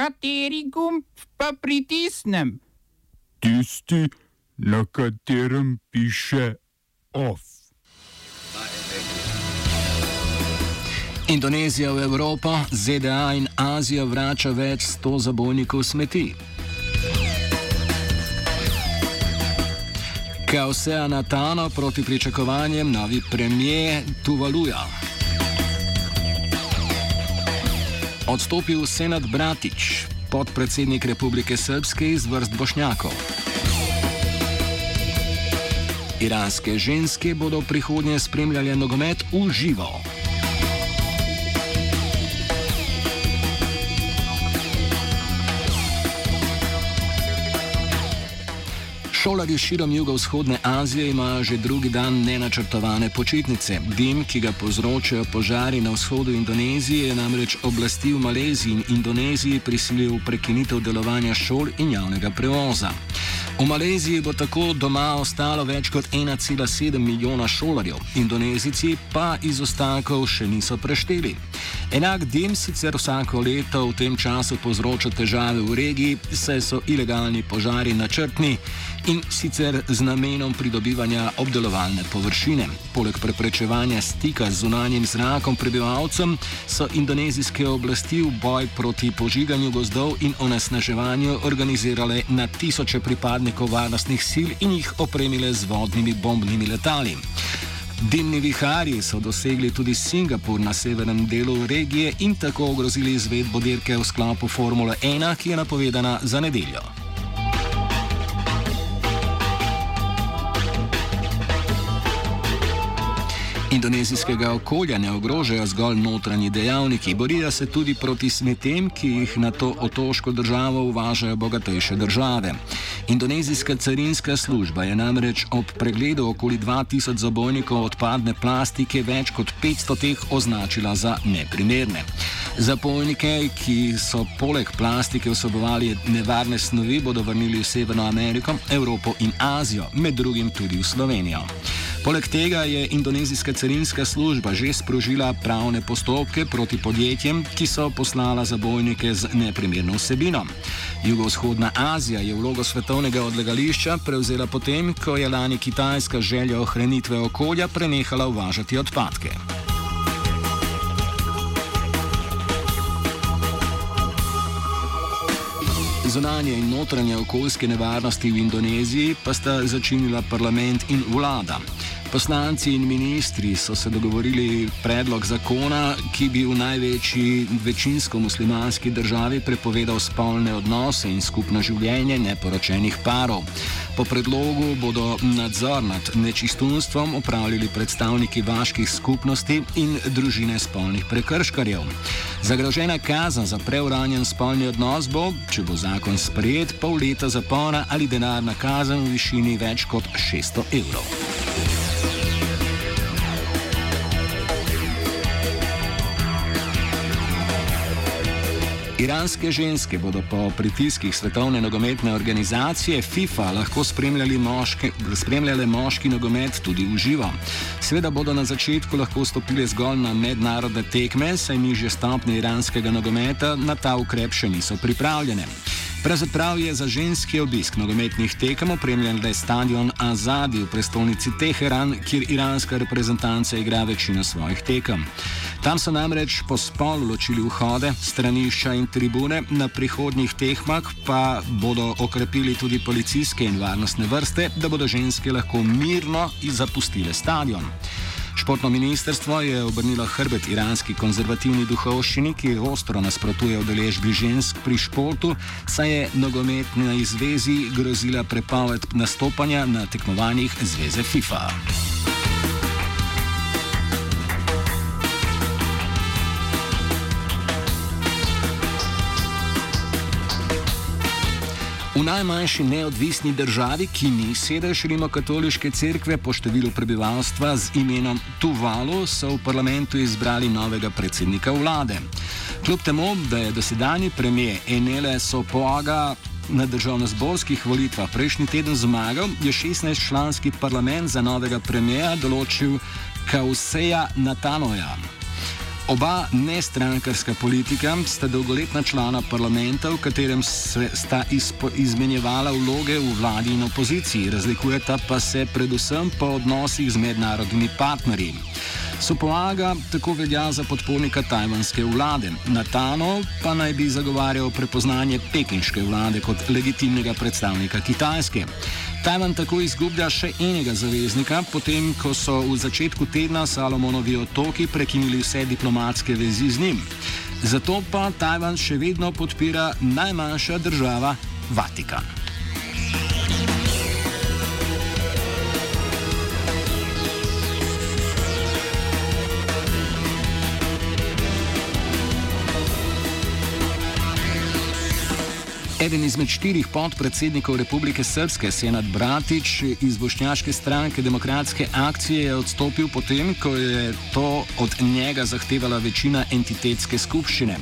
Kateri gumb pa pritisnem? Tisti, na katerem piše OF. Indonezija v Evropo, ZDA in Azijo vrača več sto zabojnikov smeti. Kaosea Natano proti pričakovanjem novi premije Tuvaluja. Odstopil Senat Bratič, podpredsednik Republike Srpske iz vrst Bošnjakov. Iranske ženske bodo prihodnje spremljale nogomet v živo. Šolarji širom jugovzhodne Azije imajo že drugi dan nenačrtovane počitnice. Dim, ki ga povzročajo požari na vzhodu Indonezije, je namreč oblasti v Maleziji in Indoneziji prisilil prekinitev delovanja šol in javnega prevoza. V Maleziji bo tako doma ostalo več kot 1,7 milijona šolarjev, Indonezijci pa iz ostankov še niso prešteli. Enak dim sicer vsako leto v tem času povzroča težave v regiji, saj so ilegalni požari načrtni in sicer z namenom pridobivanja obdelovalne površine. Poleg preprečevanja stika z zunanjim zrakom prebivalcem so indonezijske oblasti v boj proti požiganju gozdov in onesnaževanju organizirale na tisoče pripadnikov varnostnih sil in jih opremile z vodnimi bombnimi letali. Dimni viharji so dosegli tudi Singapur na severnem delu regije in tako ogrozili izvedbo dirke v sklopu Formule 1, ki je napovedana za nedeljo. Indonezijskega okolja ne ogrožajo zgolj notranji dejavniki, borijo se tudi proti smetem, ki jih na to otoško državo uvažajo bogatejše države. Indonezijska carinska služba je namreč ob pregledu okoli 2000 zabojnikov odpadne plastike več kot 500 teh označila za neprimerne. Zapojnike, ki so poleg plastike vsebovali nevarne snovi, bodo vrnili v Severno Ameriko, Evropo in Azijo, med drugim tudi v Slovenijo. Poleg tega je indonezijska carinska služba že sprožila pravne postopke proti podjetjem, ki so poslala zabojnike z neprimerno vsebino. Jugovzhodna Azija je vlogo svetovnega odlagališča prevzela potem, ko je lani Kitajska želja ohranitve okolja prenehala uvažati odpadke. Zunanje in notranje okoljske nevarnosti v Indoneziji pa sta začinila parlament in vlada. Poslanci in ministri so se dogovorili predlog zakona, ki bi v največji večinsko muslimanski državi prepovedal spolne odnose in skupno življenje neporočenih parov. Po predlogu bodo nadzor nad nečistunstvom upravljali predstavniki vaških skupnosti in družine spolnih prekrškarjev. Zagrožena kazen za preuranjen spolni odnos bo, če bo zakon sprejet, pol leta zapora ali denarna kazen v višini več kot 600 evrov. Iranske ženske bodo po pritiskih svetovne nogometne organizacije FIFA lahko spremljali moške, spremljale moški nogomet tudi v živo. Sveda bodo na začetku lahko stopili zgolj na mednarodne tekme, saj nižje stopnje iranskega nogometa na ta ukrep še niso pripravljene. Pravzaprav je za ženski obisk nogometnih tekem opremljen le stadion Azadi v prestolnici Teheran, kjer iranska reprezentanca igra večino svojih tekem. Tam so namreč po spolu ločili vhode, stranišča in tribune, na prihodnjih tehmah pa bodo okrepili tudi policijske in varnostne vrste, da bodo ženske lahko mirno zapustile stadion. Športno ministrstvo je obrnilo hrbet iranski konzervativni duhovščini, ki ostro nasprotuje udeležbi žensk pri športu, saj je nogometni zvezi grozila prepoved nastopanja na tekmovanjih zveze FIFA. V najmanjši neodvisni državi, ki ni sedež Rimokatoliške cerkve po številu prebivalstva z imenom Tuvalu, so v parlamentu izbrali novega predsednika vlade. Kljub temu, da je dosedani premijer Enele Sopoaga na državno-zborskih volitvah prejšnji teden zmagal, je 16-članski parlament za novega premijera določil Kauseja Natanoja. Oba nestrankarska politika sta dolgoletna člana parlamenta, v katerem se sta izpo, izmenjevala vloge v vladi in opoziciji, razlikujeta pa se predvsem po odnosih z mednarodnimi partnerji. Sopoaga tako velja za podpornika tajvanske vlade, Natano pa naj bi zagovarjal prepoznanje pekinške vlade kot legitimnega predstavnika Kitajske. Tajvan tako izgublja še enega zaveznika, potem ko so v začetku tedna Salomonovi otoki prekinili vse diplomatske vezi z njim. Zato pa Tajvan še vedno podpira najmanjša država Vatikan. Eden izmed štirih podpredsednikov Republike Srpske, Senat Bratič iz Bošnjaške stranke Demokratske akcije, je odstopil potem, ko je to od njega zahtevala večina entitetske skupščine.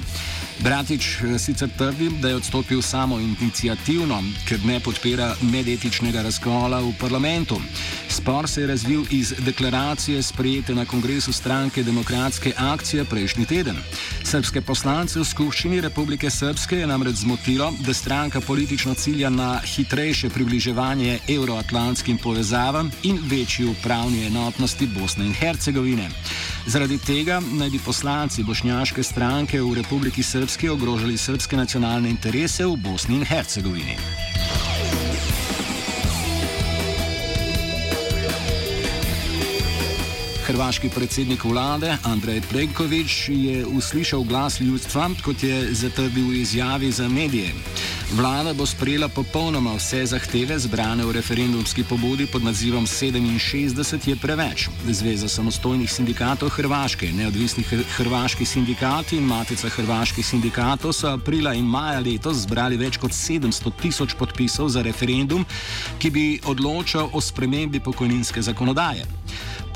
Bratič eh, sicer trdi, da je odstopil samo inicijativno, ker ne podpira medetičnega razkola v parlamentu. Spor se je razvil iz deklaracije sprejete na kongresu stranke Demokratske akcije prejšnji teden. Srpske poslance v skupščini Republike Srpske je namreč zmotilo, da stranka politično cilja na hitrejše približevanje euroatlantskim povezavam in večji upravni enotnosti Bosne in Hercegovine. Zaradi tega naj bi poslanci bošnjaške stranke v Republiki Srpske ogrožali srpske nacionalne interese v Bosni in Hercegovini. Hrvaški predsednik vlade Andrej Plenković je uslišal glas ljudstva, kot je zatrdil v izjavi za medije. Vlada bo sprejela popolnoma vse zahteve zbrane v referendumski pobudi pod nazivom 67 je preveč. Zveza samostojnih sindikatov Hrvaške, neodvisni hrvaški sindikati in Matica hrvaških sindikatov so aprila in maja letos zbrali več kot 700 tisoč podpisov za referendum, ki bi odločal o spremembi pokojninske zakonodaje.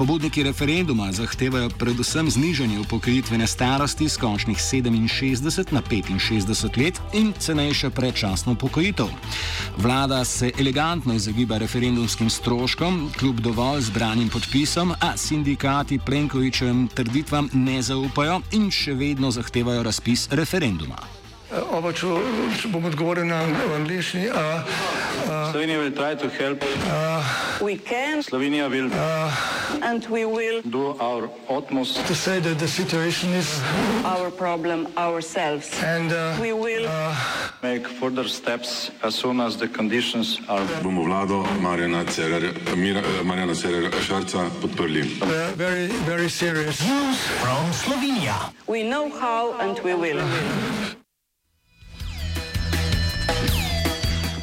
Pobudniki referenduma zahtevajo predvsem znižanje upokojitvene starosti z končnih 67 na 65 let in cenejše predčasno upokojitev. Vlada se elegantno izogiba referendumskim stroškom, kljub dovolj zbranim podpisom, a sindikati Plenkovičevim trditvam ne zaupajo in še vedno zahtevajo razpis referenduma. Oba, če, če bom odgovoril na angliški. Slovenija bo poskušala pomagati. Slovenija bo naredila svoj utmost, da bo rekla, da je situacija naš problem, naš. In mi bomo naredili nadaljnje korake, as soon as the conditions are. Bomo vlado Marjana Cererera Šarca podprli. Very, very serious. News from Slovenia. We know how and we will.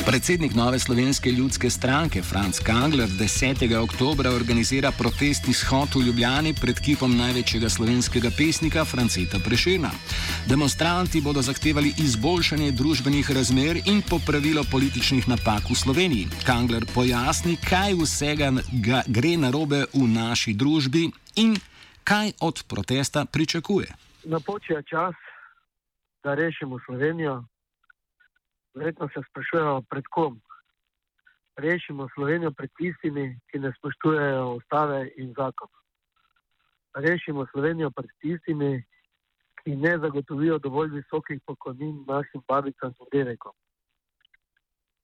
Predsednik Nove slovenske ljudske stranke Franz Kangler 10. oktober organizira protestni shod v Ljubljani pred kipom največjega slovenskega pesnika Franceta Prešena. Demonstranti bodo zahtevali izboljšanje družbenih razmer in popravilo političnih napak v Sloveniji. Kangler pojasni, kaj vsega gre narobe v naši družbi in kaj od protesta pričakuje. Napočil je čas, da rešimo Slovenijo. Verjetno se sprašujejo, pred kom. Rešimo Slovenijo pred tistimi, ki ne spoštujejo ustave in zakon. Rešimo Slovenijo pred tistimi, ki ne zagotovijo dovolj visokih pokojnin našim babicam in devekom.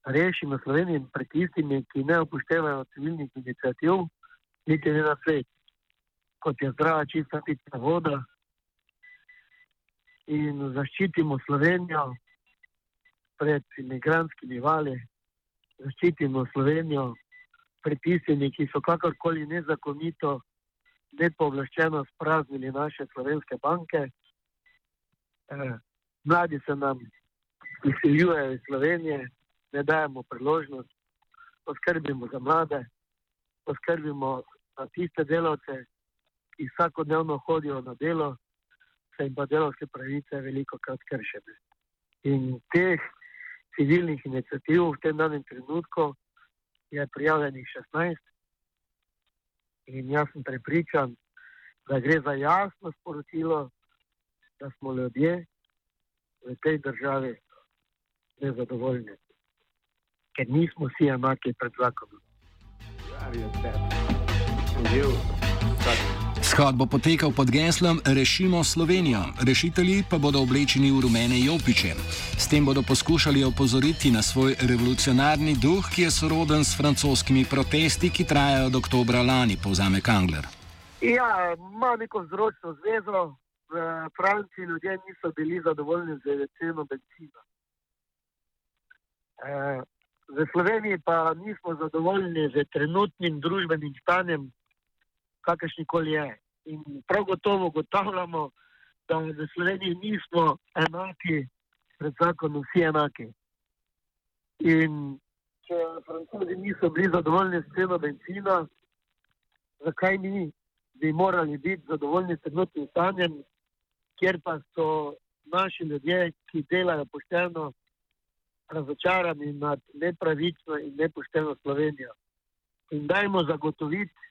Rešimo Slovenijo pred tistimi, ki ne upoštevajo civilnih inicijativ, niti ne na svet, kot je zdrava, čista pitna voda. In zaščitimo Slovenijo pred imigranskimi vali, zaščitimo Slovenijo. Pred tistimi, ki so kakorkoli nezakonito, nepovlaščeno spraznili naše slovenske banke. Eh, mladi se nam izseljujejo iz Slovenije, ne dajemo priložnost, poskrbimo za mlade, poskrbimo za tiste delavce, ki vsakodnevno hodijo na delo, se jim pa delovske pravice veliko krat kršene. In teh civilnih inicijativ v tem danem trenutku je prijavljenih 16. In jaz sem prepričan, da gre za jasno sporočilo, da smo ljudje v tej državi nezadovoljni, ker nismo vsi enaki pred zakonom. Shod bo potekal pod geslom Rešimo Slovenijo, rešitelji pa bodo oblečeni v rumene jopiče. S tem bodo poskušali opozoriti na svoj revolucionarni duh, ki je soroden s francoskimi protesti, ki trajajo od oktobra lani, povzame Kangler. Ja, ima neko vzročno zvezo. V Franciji ljudje niso bili zadovoljni z ceno benzina. E, v Sloveniji pa nismo zadovoljni z trenutnim družbenim stanjem, kakršni koli je. In prav gotovo ugotavljamo, da v Sloveniji nismo enaki, pred zakonom vsi enaki. In če francozi niso bili zadovoljni s ceno benzina, zakaj mi bi morali biti zadovoljni s trenutnim stanjem, kjer pa so naši ljudje, ki delajo pošteno, razočarani nad nepravično in nepošteno Slovenijo. In dajmo zagotoviti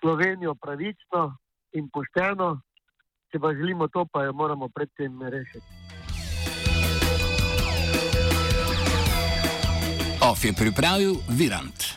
Slovenijo pravično in pošteno, če pa želimo to, pa jo moramo predtem rešiti. Of je pripravil Virant.